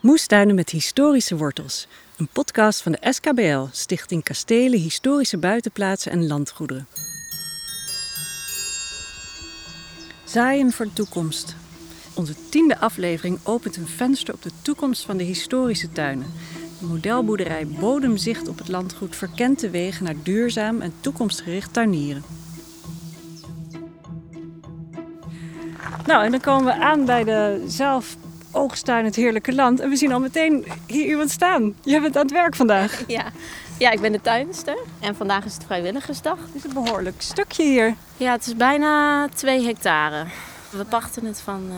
Moestuinen met historische wortels. Een podcast van de SKBL, Stichting Kastelen, Historische Buitenplaatsen en Landgoederen. Zaaien voor de toekomst. Onze tiende aflevering opent een venster op de toekomst van de historische tuinen. De modelboerderij Bodemzicht op het landgoed verkent de wegen naar duurzaam en toekomstgericht tuinieren. Nou, en dan komen we aan bij de zelf oogstuin Het Heerlijke Land. En we zien al meteen hier iemand staan. Je bent aan het werk vandaag. Ja. ja, ik ben de tuinster en vandaag is het vrijwilligersdag. Het is een behoorlijk stukje hier. Ja, het is bijna 2 hectare. We pachten het van uh,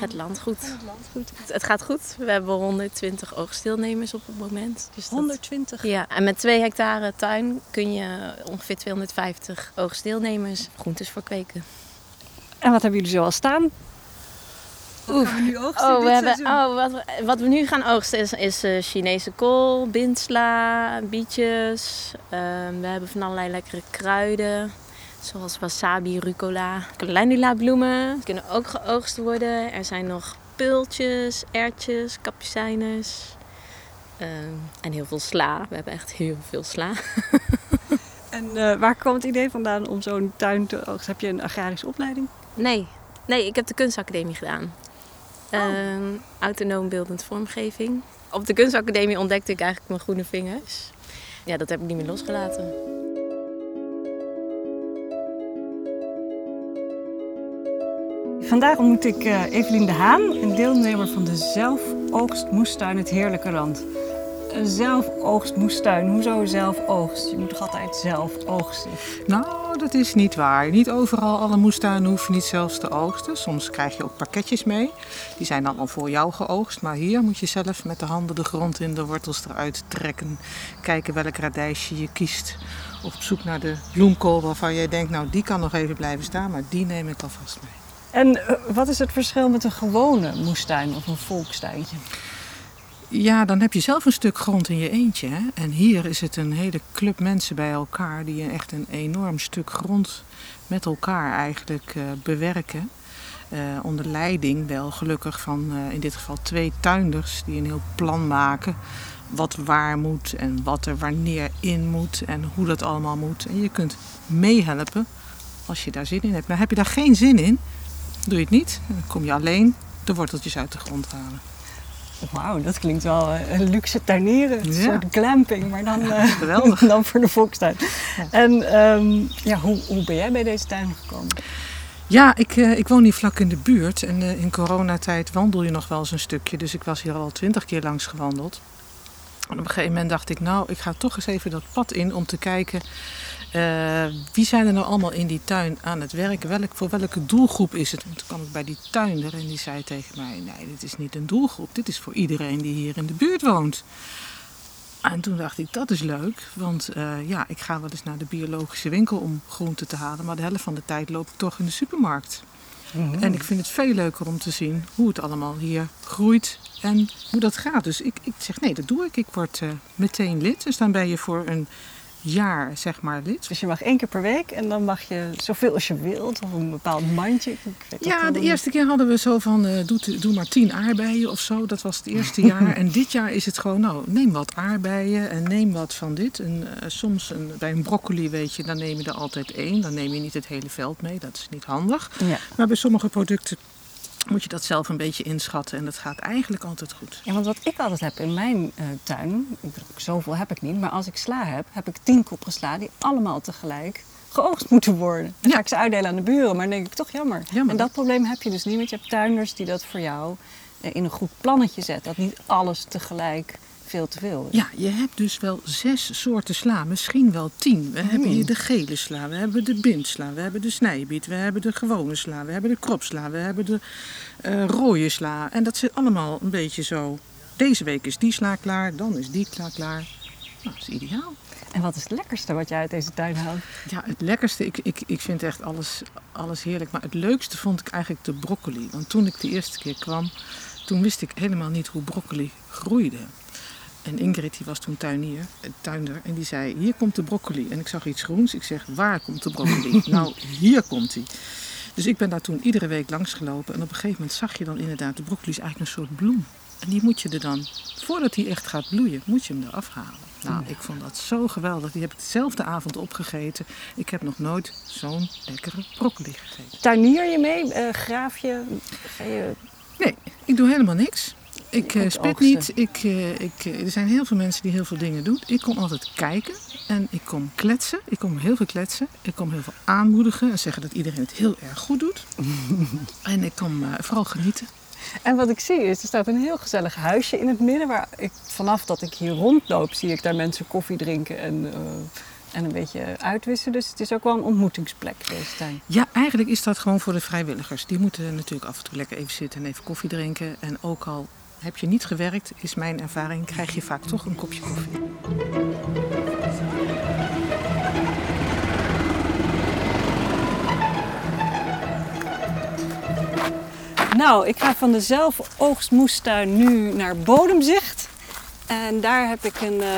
het landgoed. Het landgoed. Het, het, gaat goed. We hebben 120 oogstdeelnemers op het moment. Dus 120? Ja, en met 2 hectare tuin kun je ongeveer 250 oogstdeelnemers groentes verkweken. En wat hebben jullie zo Oeh. we nu oogsten oh, we hebben, seizoen? oh wat, we- wat we nu gaan oogsten is, is eh, Chinese kool, bintsla, bietjes. Ehm, we hebben van allerlei lekkere kruiden. Zoals wasabi, rucola, calendula bloemen. Die kunnen ook geoogst worden. Er zijn nog pultjes, erwtjes, kapucijnes. Ehm, en heel veel sla. We hebben echt heel veel sla. En eh, waar kwam het idee vandaan om zo'n tuin te oogsten? Heb je een agrarische opleiding? Nee, nee, ik heb de kunstacademie gedaan. Oh. Ehm, autonoom beeldend vormgeving. Op de kunstacademie ontdekte ik eigenlijk mijn groene vingers. Ja, dat heb ik niet meer losgelaten. Vandaag ontmoet ik eh, Evelien de Haan, een deelnemer van de zelfoogstmoestuin Het Heerlijke Land. Een zelfoogstmoestuin, hoezo zelfoogst? Je moet toch altijd zelf oogsten? Nou, dat is niet waar. Niet overal alle moestuinen hoeven niet zelfs te oogsten. Soms krijg je ook pakketjes mee. Die zijn dan al voor jou geoogst. Maar hier moet je zelf met de handen de grond in, de wortels eruit trekken. Kijken welk radijsje je kiest. Op zoek naar de bloemkool waarvan jij denkt, nou die kan nog even blijven staan. Maar die neem ik alvast mee. En eh, wat is het verschil met een gewone moestuin of een volkstuintje? Ja, dan heb je zelf een stuk grond in je eentje. Hè? En hier is het een hele club mensen bij elkaar die echt een enorm stuk grond met elkaar eigenlijk eh, bewerken. Eh, onder leiding wel gelukkig van eh, in dit geval twee tuinders die een heel plan maken. Wat waar moet en wat er wanneer in moet en hoe dat allemaal moet. En je kunt meehelpen als je daar zin in hebt. Maar heb je daar geen zin in, doe je het niet. Dan kom je alleen de worteltjes uit de grond halen. Wauw, dat klinkt wel een luxe tuinieren. Een Ja. soort glamping, maar dan, eh, dan voor de volkstuin. En ehm, ja, hoe, hoe ben jij bij deze tuin gekomen? Ja, ik, eh, ik woon hier vlak in de buurt en in coronatijd wandel je nog wel eens een stukje. Dus ik was hier al twintig keer langs gewandeld. En op een gegeven moment dacht ik, nou, ik ga toch eens even dat pad in om te kijken... eh, wie zijn er nou allemaal in die tuin aan het werk? Welk, voor welke doelgroep is het? En toen kwam ik bij die tuinder en die zei tegen mij... nee, dit is niet een doelgroep, dit is voor iedereen die hier in de buurt woont. En toen dacht ik, dat is leuk, want eh, ja, ik ga wel eens naar de biologische winkel om groenten te halen, maar de helft van de tijd loop ik toch in de supermarkt. En ik vind het veel leuker om te zien hoe het allemaal hier groeit en hoe dat gaat. Dus ik, ik zeg, nee, dat doe ik. Ik word eh, meteen lid, dus dan ben je voor een jaar, zeg maar, lid. Dus je mag één keer per week en dan mag je zoveel als je wilt, of een bepaald mandje. Ja, de eerste keer hadden we zo van, eh, doe, doe maar tien aardbeien of zo. Dat was het eerste jaar. En dit jaar is het gewoon, nou, neem wat aardbeien en neem wat van dit. En eh, soms een, bij een broccoli, weet je, dan neem je er altijd één. Dan neem je niet het hele veld mee, dat is niet handig. Ja. Maar bij sommige producten moet je dat zelf een beetje inschatten. En dat gaat eigenlijk altijd goed. ja, want wat ik altijd heb in mijn eh, tuin, ik zoveel heb ik niet, maar als ik sla heb, heb ik tien koppen sla die allemaal tegelijk geoogst moeten worden. Dan Ja. ga ik ze uitdelen aan de buren, maar dan denk ik toch jammer. Jammer. En dat probleem heb je dus niet, want je hebt tuinders die dat voor jou eh, in een goed plannetje zetten. Dat niet alles tegelijk veel te veel. Ja, je hebt dus wel zes soorten sla, misschien wel tien. We hebben hier de gele sla, we hebben de bintsla, we hebben de snijbiet, we hebben de gewone sla, we hebben de kropsla, we hebben de eh, rode sla. En dat zit allemaal een beetje zo. Deze week is die sla klaar, dan is die sla klaar. Nou, dat is ideaal. En wat is het lekkerste wat jij uit deze tuin haalt? Ja, het lekkerste, ik, ik, ik vind echt alles, alles heerlijk. Maar het leukste vond ik eigenlijk de broccoli. Want toen ik de eerste keer kwam, toen wist ik helemaal niet hoe broccoli groeide. En Ingrid die was toen tuinier, eh, tuinder en die zei, hier komt de broccoli. En ik zag iets groens, ik zeg, waar komt de broccoli? nou, hier komt hij. Dus ik ben daar toen iedere week langs gelopen. En op een gegeven moment zag je dan inderdaad, de broccoli is eigenlijk een soort bloem. En die moet je er dan, voordat hij echt gaat bloeien, moet je hem eraf halen. Nou, ik vond dat zo geweldig. Die heb ik dezelfde avond opgegeten. Ik heb nog nooit zo'n lekkere broccoli gegeten. Tuinier je mee? Eh, graaf je... Nee, ik doe helemaal niks. Ik Het spit niet. Ik, eh, ik, eh, er zijn heel veel mensen die heel veel dingen doen. Ik kom altijd kijken en ik kom kletsen. Ik kom heel veel kletsen. Ik kom heel veel aanmoedigen en zeggen dat iedereen het heel erg goed doet. en ik kom vooral genieten. En wat ik zie is, er staat een heel gezellig huisje in het midden. Waar ik, vanaf dat ik hier rondloop, zie ik daar mensen koffie drinken en, en een beetje uitwisselen. Dus het is ook wel een ontmoetingsplek, deze tuin. Ja, eigenlijk is dat gewoon voor de vrijwilligers. Die moeten natuurlijk af en toe lekker even zitten en even koffie drinken. En ook al heb je niet gewerkt, is mijn ervaring, krijg je vaak toch een kopje koffie. Nou, ik ga van de zelfoogstmoestuin nu naar Bodemzicht. En daar heb ik een eh,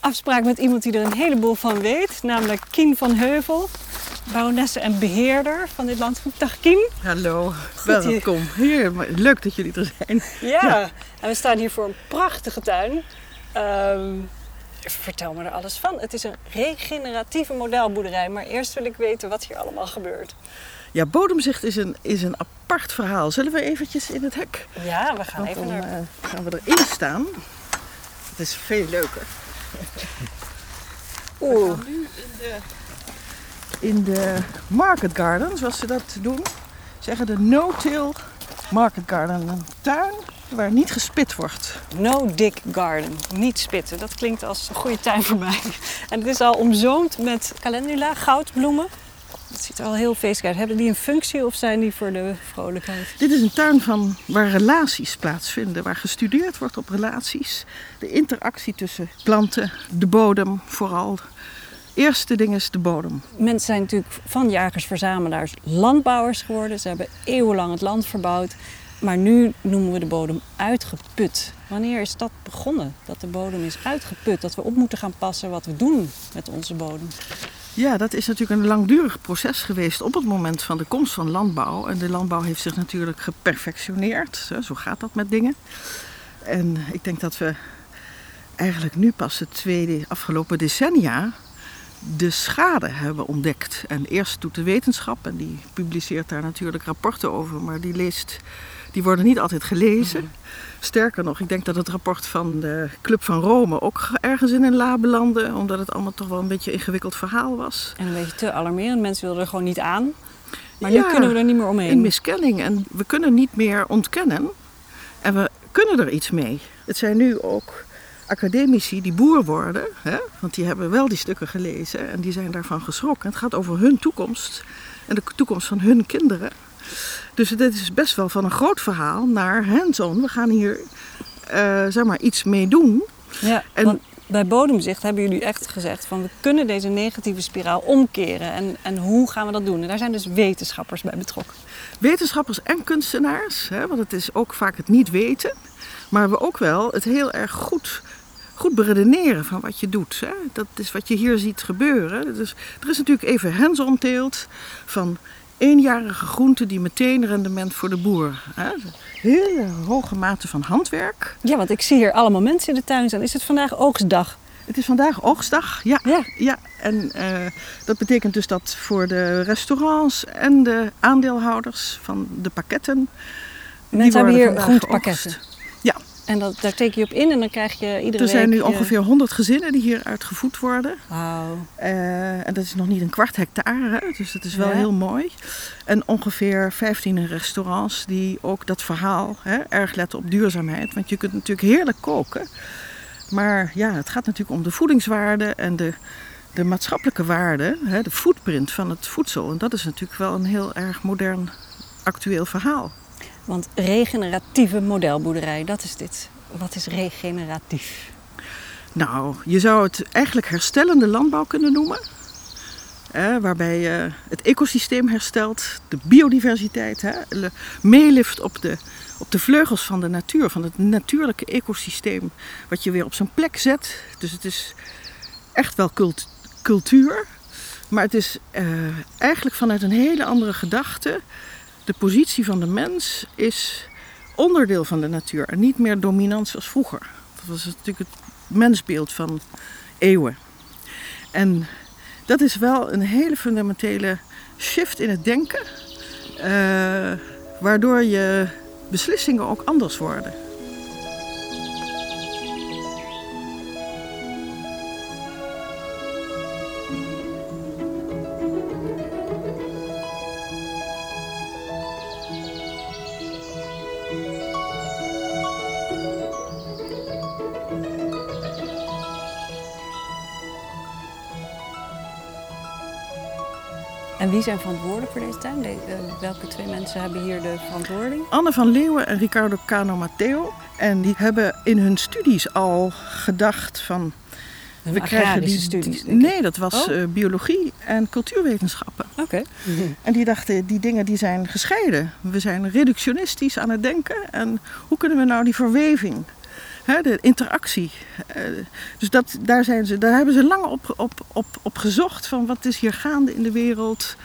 afspraak met iemand die er een heleboel van weet. Namelijk Kien van Heuvel, baronesse en beheerder van dit landgoed. Dag Kien. Hallo, welkom. Hier, leuk dat jullie er zijn. Ja, en we staan hier voor een prachtige tuin. Ehm, vertel me er alles van. Het is een regeneratieve modelboerderij. Maar eerst wil ik weten wat hier allemaal gebeurt. Ja, bodemzicht is een, is een apart verhaal. Zullen we eventjes in het hek? Ja, we gaan Want even dan naar... eh, gaan we erin staan. Het is veel leuker. Oeh, We gaan nu in de, in de market garden, zoals ze dat doen. Zeggen de no-till market garden. Een tuin waar niet gespit wordt. no dick garden. Niet spitten. Dat klinkt als een goede tuin voor mij. En het is al omzoomd met calendula, goudbloemen. Het ziet er al heel feestelijk uit. Hebben die een functie of zijn die voor de vrolijkheid? Dit is een tuin van, waar relaties plaatsvinden, waar gestudeerd wordt op relaties. De interactie tussen planten, de bodem vooral. Eerste ding is de bodem. Mensen zijn natuurlijk van jagers-verzamelaars landbouwers geworden. Ze hebben eeuwenlang het land verbouwd. Maar nu noemen we de bodem uitgeput. Wanneer is dat begonnen? Dat de bodem is uitgeput. Dat we op moeten gaan passen wat we doen met onze bodem. Ja, dat is natuurlijk een langdurig proces geweest op het moment van de komst van landbouw. En de landbouw heeft zich natuurlijk geperfectioneerd. Zo gaat dat met dingen. En ik denk dat we eigenlijk nu pas de tweede afgelopen decennia de schade hebben ontdekt. En eerst doet de wetenschap, en die publiceert daar natuurlijk rapporten over, maar die, leest, die worden niet altijd gelezen. Sterker nog, ik denk dat het rapport van de Club van Rome ook ergens in een la belandde, omdat het allemaal toch wel een beetje een ingewikkeld verhaal was. En een beetje te alarmerend. Mensen wilden er gewoon niet aan. Maar Ja, nu kunnen we er niet meer In omheen. miskenning. En we kunnen niet meer ontkennen. En we kunnen er iets mee. Het zijn nu ook academici die boer worden. Hè? Want die hebben wel die stukken gelezen. En die zijn daarvan geschrokken. Het gaat over hun toekomst. En de toekomst van hun kinderen. Dus dit is best wel van een groot verhaal naar hands-on. We gaan hier eh, zeg maar iets mee doen. Ja, En- want bij bodemzicht hebben jullie echt gezegd van we kunnen deze negatieve spiraal omkeren. En, en hoe gaan we dat doen? En daar zijn dus wetenschappers bij betrokken. wetenschappers en kunstenaars. Hè, want het is ook vaak het niet weten. Maar we ook wel het heel erg goed, goed beredeneren van wat je doet. Hè. Dat is wat je hier ziet gebeuren. Dus, er is natuurlijk even hands-on teelt van eenjarige groenten die meteen rendement voor de boer. Hè. Hele hoge mate van handwerk. Ja, want ik zie hier allemaal mensen in de tuin staan. Is het vandaag oogstdag? Het is vandaag oogstdag. Ja, Ja. ja. en eh, dat betekent dus dat voor de restaurants en de aandeelhouders van de pakketten. Mensen hebben hier groentepakketten. Ja. En dat, daar teken je op in en dan krijg je iedere Er zijn week... nu eh, ongeveer 100 gezinnen die hier uitgevoed worden. Wauw. Eh, en dat is nog niet een kwart hectare, dus dat is wel Ja. heel mooi. En ongeveer 15 restaurants die ook dat verhaal hè, erg letten op duurzaamheid. Want je kunt natuurlijk heerlijk koken. Maar ja, het gaat natuurlijk om de voedingswaarde en de, de maatschappelijke waarde, hè, de footprint van het voedsel. En dat is natuurlijk wel een heel erg modern, actueel verhaal. Want regeneratieve modelboerderij, dat is dit. Wat is regeneratief? Nou, je zou het eigenlijk herstellende landbouw kunnen noemen. Hè, waarbij je het ecosysteem herstelt, de biodiversiteit, meelift op de, op de vleugels van de natuur, van het natuurlijke ecosysteem, wat je weer op zijn plek zet. Dus het is echt wel cult- cultuur, maar het is eh, eigenlijk vanuit een hele andere gedachte. De positie van de mens is onderdeel van de natuur en niet meer dominant zoals vroeger. Dat was natuurlijk het mensbeeld van eeuwen. En dat is wel een hele fundamentele shift in het denken, uh, waardoor je beslissingen ook anders worden. Wie zijn verantwoordelijk voor deze tuin? De, welke twee mensen hebben hier de verantwoording? Anne van Leeuwen en Ricardo Cano Matteo. En die hebben in hun studies al gedacht van... we krijgen die studies? Nee, dat was oh. uh, biologie en cultuurwetenschappen. Oké. En die dachten, die dingen die zijn gescheiden. We zijn reductionistisch aan het denken. En hoe kunnen we nou die verweving de interactie. Eh, dus dat, daar, zijn ze, daar hebben ze lang op, op, op, op gezocht van wat is hier gaande in de wereld.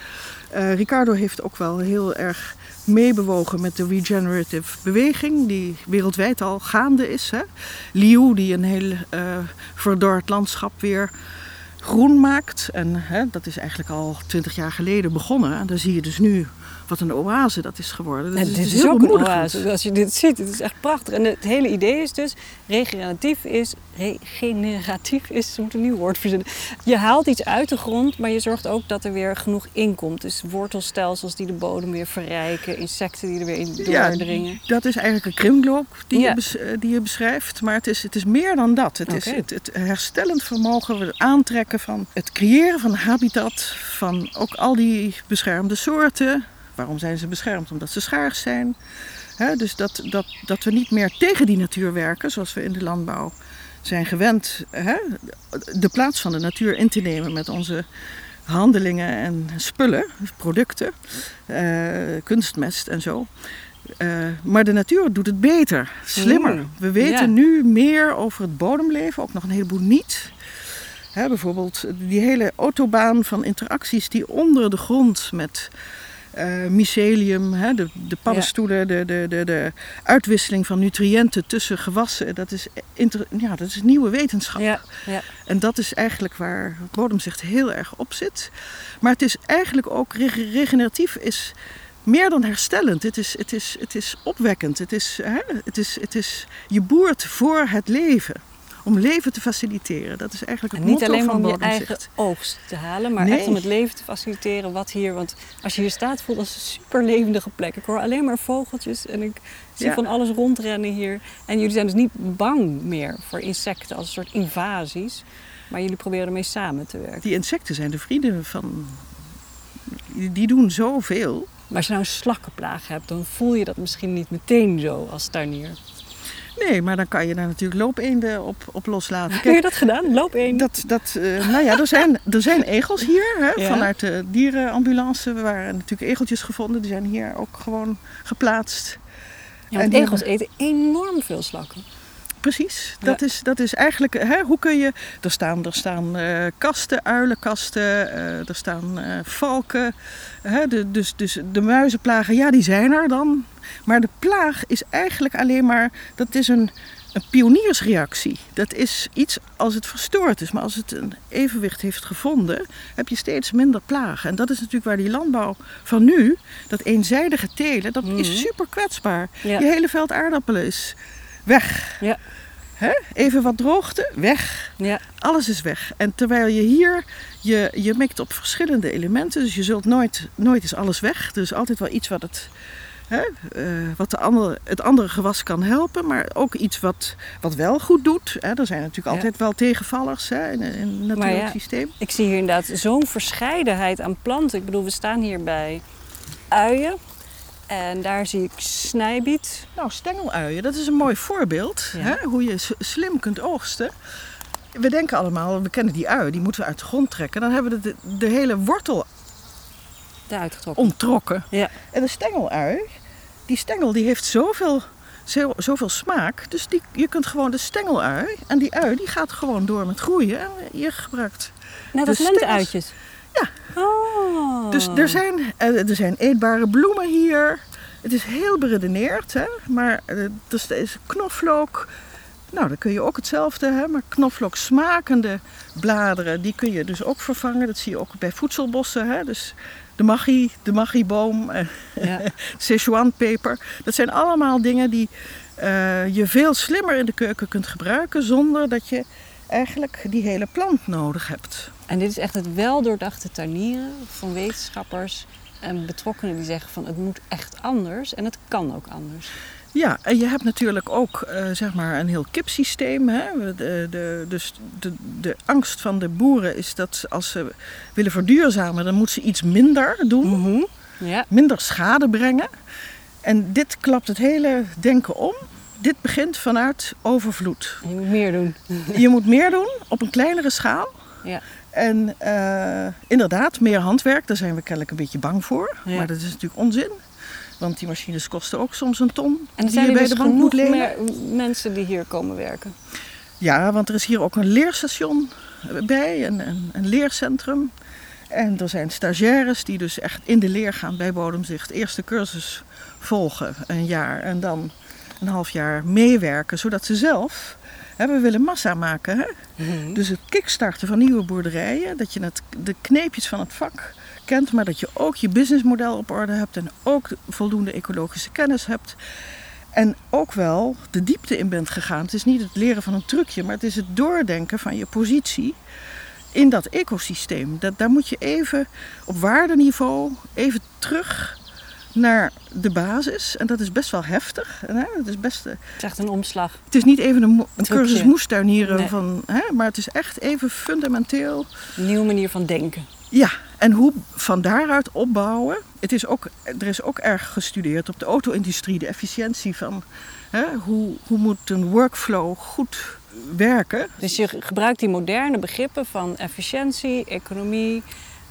Uh, Ricardo heeft ook wel heel erg meebewogen met de regenerative beweging, die wereldwijd al gaande is. Hè. Liu, die een heel uh, verdord landschap weer groen maakt. En hè, dat is eigenlijk al twintig jaar geleden begonnen. En daar zie je dus nu wat een oase dat is geworden. Dat dit is, is ook een oase. Als je dit ziet, het is echt prachtig. En het hele idee is dus, regeneratief is, regeneratief is, ze moeten een nieuw woord verzinnen. Je haalt iets uit de grond, maar je zorgt ook dat er weer genoeg in komt. Dus wortelstelsels die de bodem weer verrijken, insecten die er weer in doordringen. Ja, dat is eigenlijk een krimloop die, je, eh, die je beschrijft. Maar het is, het is meer dan dat. Het is het, het herstellend vermogen, het aantrekken van het creëren van habitat, van ook al die beschermde soorten. Waarom zijn ze beschermd? Omdat ze schaars zijn. dus dat, dat, dat we niet meer tegen die natuur werken, zoals we in de landbouw zijn gewend. de plaats van de natuur in te nemen met onze handelingen en spullen, producten, uh, kunstmest en zo. Uh, maar de natuur doet het beter, slimmer. Mm, we weten nu meer over het bodemleven, ook nog een heleboel niet. bijvoorbeeld die hele autobaan van interacties die onder de grond met uh, mycelium, hè, de, de paddenstoelen, de, de, de, de uitwisseling van nutriënten tussen gewassen. Dat is, ja, dat is nieuwe wetenschap. Ja, ja. En dat is eigenlijk waar bodemzicht heel erg op zit. Maar het is eigenlijk ook regeneratief is meer dan herstellend. Het is, het is, het is opwekkend. Het is, hè, het is, het is, je boert voor het leven om leven te faciliteren. Dat is eigenlijk het en niet alleen maar om je eigen oogst te halen, maar echt om het leven te faciliteren wat hier. Want als je hier staat, voelt het een super levendige plek. Ik hoor alleen maar vogeltjes en ik zie van alles rondrennen hier. En jullie zijn dus niet bang meer voor insecten als een soort invasies. Maar jullie proberen ermee samen te werken. Die insecten zijn de vrienden van. Die doen zoveel. Maar als je nou een slakkenplaag hebt, dan voel je dat misschien niet meteen zo als tuinier. Nee, maar dan kan je daar natuurlijk loopeenden op, op loslaten. Heb je dat gedaan, loopeenden? Dat, dat, uh, nou ja, er zijn, er zijn egels hier. Hè, Vanuit de dierenambulance we waren natuurlijk egeltjes gevonden. Die zijn hier ook gewoon geplaatst. Ja, en egels eten enorm veel slakken. Precies, dat, is, dat is eigenlijk, hè, hoe kun je, er staan, er staan uh, kasten, uilenkasten, uh, er staan uh, valken, hè, de, dus, dus de muizenplagen, ja die zijn er dan. Maar de plaag is eigenlijk alleen maar, dat is een, een pioniersreactie. Dat is iets als het verstoord is, maar als het een evenwicht heeft gevonden, heb je steeds minder plagen. En dat is natuurlijk waar die landbouw van nu, dat eenzijdige telen, dat is mhm. super kwetsbaar. Je hele veld aardappelen is weg. Ja. Hè? Even wat droogte, weg. Ja. Alles is weg. En terwijl je hier, je, je mikt op verschillende elementen. Dus je zult nooit, nooit is alles weg. Er is altijd wel iets wat het, hè, uh, wat de andere, het andere gewas kan helpen. Maar ook iets wat, wat wel goed doet. Hè. Er zijn natuurlijk altijd wel tegenvallers hè, in, in het natuurlijk ja, systeem. Ik zie hier inderdaad zo'n verscheidenheid aan planten. Ik bedoel, we staan hier bij uien. En daar zie ik snijbiet. Nou, stengeluien, dat is een mooi voorbeeld. Hè? Hoe je slim kunt oogsten. We denken allemaal, we kennen die ui, die moeten we uit de grond trekken. Dan hebben we de, de hele wortel Daaruit getrokken. onttrokken. Ja. En de stengelui, die stengel die heeft zoveel, zo, zoveel smaak. Dus die, je kunt gewoon de stengelui, en die ui die gaat gewoon door met groeien. En je gebruikt Net als lenteuitjes. Ja. Oh. Dus er zijn, eh, er zijn eetbare bloemen hier. Het is heel beredeneerd, hè? maar uh, dus is knoflook. Nou, dan kun je ook hetzelfde, hè? maar knoflook smakende bladeren, die kun je dus ook vervangen. Dat zie je ook bij voedselbossen. Hè? Dus de maggi, de maggieboom, uh, ja. Szechuanpeper. Dat zijn allemaal dingen die uh, je veel slimmer in de keuken kunt gebruiken zonder dat je eigenlijk die hele plant nodig hebt. En dit is echt het wel doordachte tuinieren van wetenschappers en betrokkenen die zeggen van het moet echt anders en het kan ook anders. Ja, en je hebt natuurlijk ook uh, zeg maar een heel kipsysteem. Hè? De, de, dus de, de angst van de boeren is dat als ze willen verduurzamen, dan moeten ze iets minder doen. Mm -hmm. ja. Minder schade brengen. En dit klapt het hele denken om. Dit begint vanuit overvloed. Je moet meer doen. Je moet meer doen op een kleinere schaal. Ja. En uh, inderdaad, meer handwerk, daar zijn we kennelijk een beetje bang voor. Ja. Maar dat is natuurlijk onzin. Want die machines kosten ook soms een ton. En zijn er bij dus de bank moet lenen. mensen die hier komen werken? Ja, want er is hier ook een leerstation bij, een, een, een leercentrum. En er zijn stagiaires die dus echt in de leer gaan bij Bodemzicht. Eerste cursus volgen, een jaar. En dan een half jaar meewerken, zodat ze zelf... We willen massa maken. Hè? Mhm. Dus het kickstarten van nieuwe boerderijen. Dat je het, de kneepjes van het vak kent, maar dat je ook je businessmodel op orde hebt. En ook voldoende ecologische kennis hebt. En ook wel de diepte in bent gegaan. Het is niet het leren van een trucje, maar het is het doordenken van je positie in dat ecosysteem. Dat, daar moet je even op waardeniveau even terug naar de basis. En dat is best wel heftig. Hè? Het, is best, Het is echt een omslag. het is niet even een, cursus moestuinieren, Nee. van, hè? maar het is echt even fundamenteel. Een nieuwe manier van denken. Ja, en hoe van daaruit opbouwen. Het is ook, er is ook erg gestudeerd op de auto-industrie, de efficiëntie van hè, hoe, hoe moet een workflow goed werken. Dus je gebruikt die moderne begrippen van efficiëntie, economie,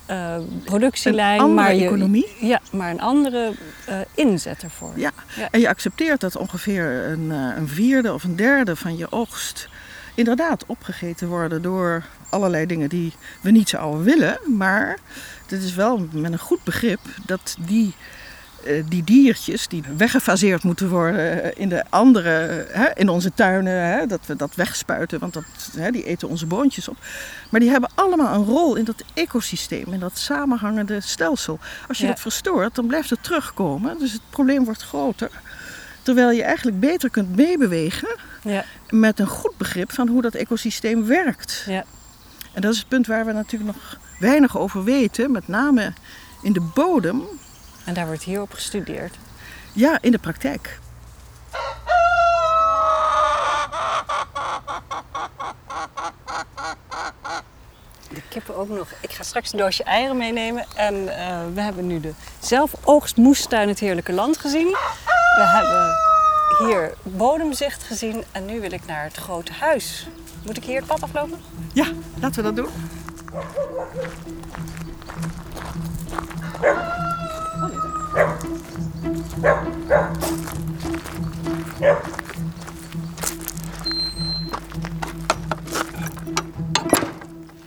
eh, productielijn. Een maar je, economie. Ja, maar een andere eh, inzet ervoor. Ja. Ja. En je accepteert dat ongeveer een, eh, een vierde of een derde van je oogst inderdaad opgegeten worden door allerlei dingen die we niet zouden willen. Maar het is wel met een goed begrip dat die, die diertjes die weggefaseerd moeten worden eh, in de andere, hè, in onze tuinen, hè, dat we dat wegspuiten, want dat, hè, die eten onze boontjes op. Maar die hebben allemaal een rol in dat ecosysteem, in dat samenhangende stelsel. Als je Ja. dat verstoort, dan blijft het terugkomen. Dus het probleem wordt groter. Terwijl je eigenlijk beter kunt meebewegen Ja, met een goed begrip van hoe dat ecosysteem werkt. ja. En dat is het punt waar we natuurlijk nog weinig over weten, met name in de bodem, En daar wordt hier op gestudeerd. ja, in de praktijk. De kippen ook nog. Ik ga straks een doosje eieren meenemen. En eh, we hebben nu de zelfoogstmoestuin Het Heerlijke Land gezien. We hebben hier bodemzicht gezien. En nu wil ik naar het grote huis. Moet ik hier het pad aflopen? Ja, laten we dat doen.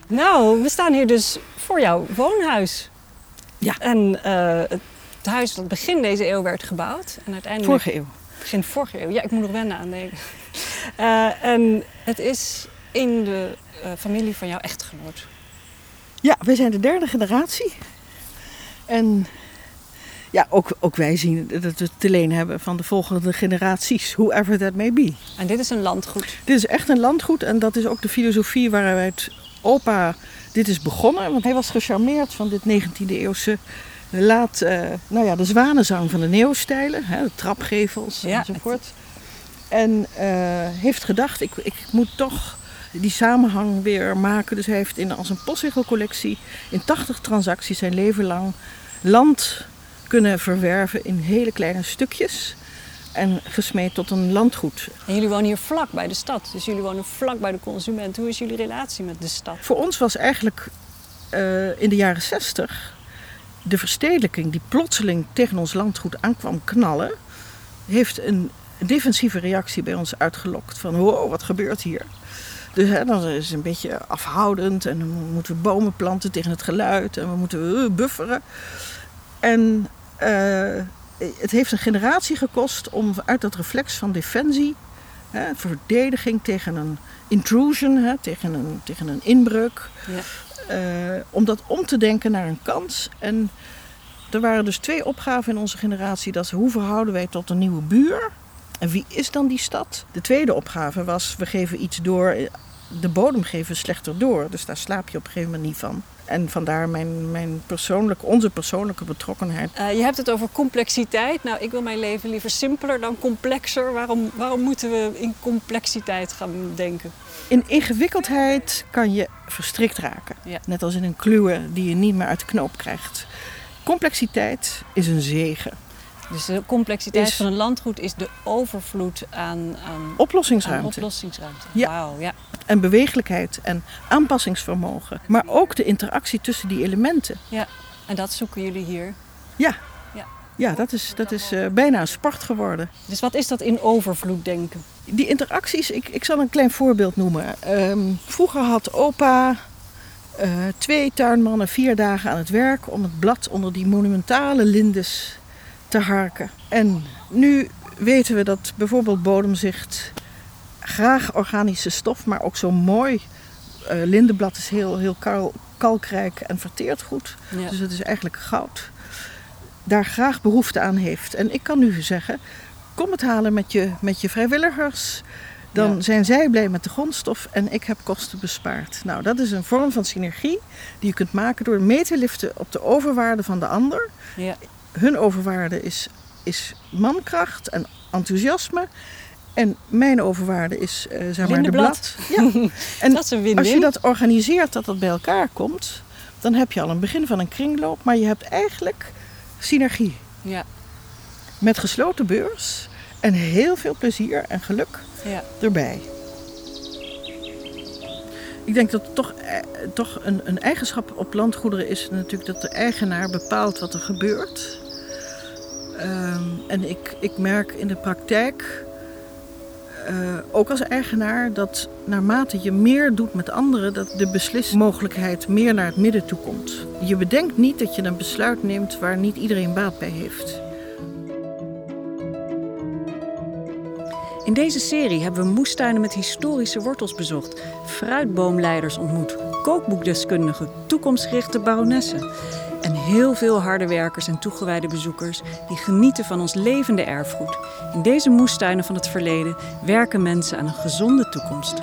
Nou, we staan hier dus voor jouw woonhuis. Ja. En eh, het huis dat begin deze eeuw werd gebouwd. En uiteindelijk... Vorige eeuw. Begin vorige eeuw. Ja, ik moet nog wennen aan denken. Eh, en het is in de eh, familie van jouw echtgenoot. Ja, wij zijn de derde generatie. En ja, ook, ook wij zien dat we het te leen hebben van de volgende generaties, whoever that may be. En dit is een landgoed. Dit is echt een landgoed en dat is ook de filosofie waaruit opa dit is begonnen. Want hij was gecharmeerd van dit 19e eeuwse laat, eh, nou ja, de zwanenzang van de neeuwstijlen, hè, de trapgevels Ja, enzovoort. En eh, heeft gedacht, ik, ik moet toch die samenhang weer maken. Dus hij heeft in als een postzegelcollectie in 80 transacties zijn leven lang land kunnen verwerven in hele kleine stukjes. En gesmeed tot een landgoed. En jullie wonen hier vlak bij de stad. Dus jullie wonen vlak bij de consument. Hoe is jullie relatie met de stad? Voor ons was eigenlijk eh, in de jaren 60 de verstedelijking die plotseling tegen ons landgoed aankwam knallen, heeft een defensieve reactie bij ons uitgelokt. Van wow, wat gebeurt hier? Dus hè, dan is het een beetje afhoudend en dan moeten we bomen planten tegen het geluid en we moeten eh, bufferen. En eh, het heeft een generatie gekost om uit dat reflex van defensie, hè, verdediging tegen een intrusion, hè, tegen, een, tegen een inbreuk, Ja. eh, om dat om te denken naar een kans. En er waren dus twee opgaven in onze generatie. Dat is hoe verhouden wij tot een nieuwe buur? En wie is dan die stad? De tweede opgave was, we geven iets door, de bodem geven slechter door. Dus daar slaap je op een gegeven moment niet van. En vandaar mijn, mijn persoonlijke, onze persoonlijke betrokkenheid. Eh, je hebt het over complexiteit. Nou, ik wil mijn leven liever simpeler dan complexer. Waarom, waarom moeten we in complexiteit gaan denken? In ingewikkeldheid kan je verstrikt raken. Ja. Net als in een kluwe die je niet meer uit de knoop krijgt. Complexiteit is een zegen. Dus de complexiteit Is- van een landgoed is de overvloed aan, aan, aan Oplossingsruimte. oplossingsruimte. Ja. Ja. en bewegelijkheid en aanpassingsvermogen. Maar ook de interactie tussen die elementen. En dat zoeken jullie hier. Ja, dat is, dat is eh, bijna een sport geworden. Dus wat is dat in overvloed denken? Die interacties, ik, ik zal een klein voorbeeld noemen. Ehm, vroeger had opa eh, twee tuinmannen vier dagen aan het werk om het blad onder die monumentale lindes te harken. En nu weten we dat bijvoorbeeld bodemzicht graag organische stof, maar ook zo mooi. eh lindenblad is heel, heel kal- kalkrijk en verteert goed. Ja. Dus het is eigenlijk goud. Daar graag behoefte aan heeft. En ik kan nu zeggen, kom het halen met je, met je vrijwilligers. Dan Ja. zijn zij blij met de grondstof en ik heb kosten bespaard. Nou, dat is een vorm van synergie die je kunt maken door mee te liften op de overwaarde van de ander. Ja. Hun overwaarde is, is mankracht en enthousiasme. En mijn overwaarde is eh zeg maar de blad. Ja. En dat is een win-win. als je dat organiseert, dat dat bij elkaar komt, dan heb je al een begin van een kringloop, maar je hebt eigenlijk synergie. Ja. Met gesloten beurs en heel veel plezier en geluk Ja. erbij. Ik denk dat toch, eh, toch een, een eigenschap op landgoederen is natuurlijk dat de eigenaar bepaalt wat er gebeurt. Ehm, en ik, ik merk in de praktijk, eh, ook als eigenaar, dat naarmate je meer doet met anderen, dat de beslismogelijkheid meer naar het midden toe komt. Je bedenkt niet dat je een besluit neemt waar niet iedereen baat bij heeft. In deze serie hebben we moestuinen met historische wortels bezocht, fruitboomleiders ontmoet, kookboekdeskundigen, toekomstgerichte baronessen en heel veel harde werkers en toegewijde bezoekers die genieten van ons levende erfgoed. In deze moestuinen van het verleden werken mensen aan een gezonde toekomst.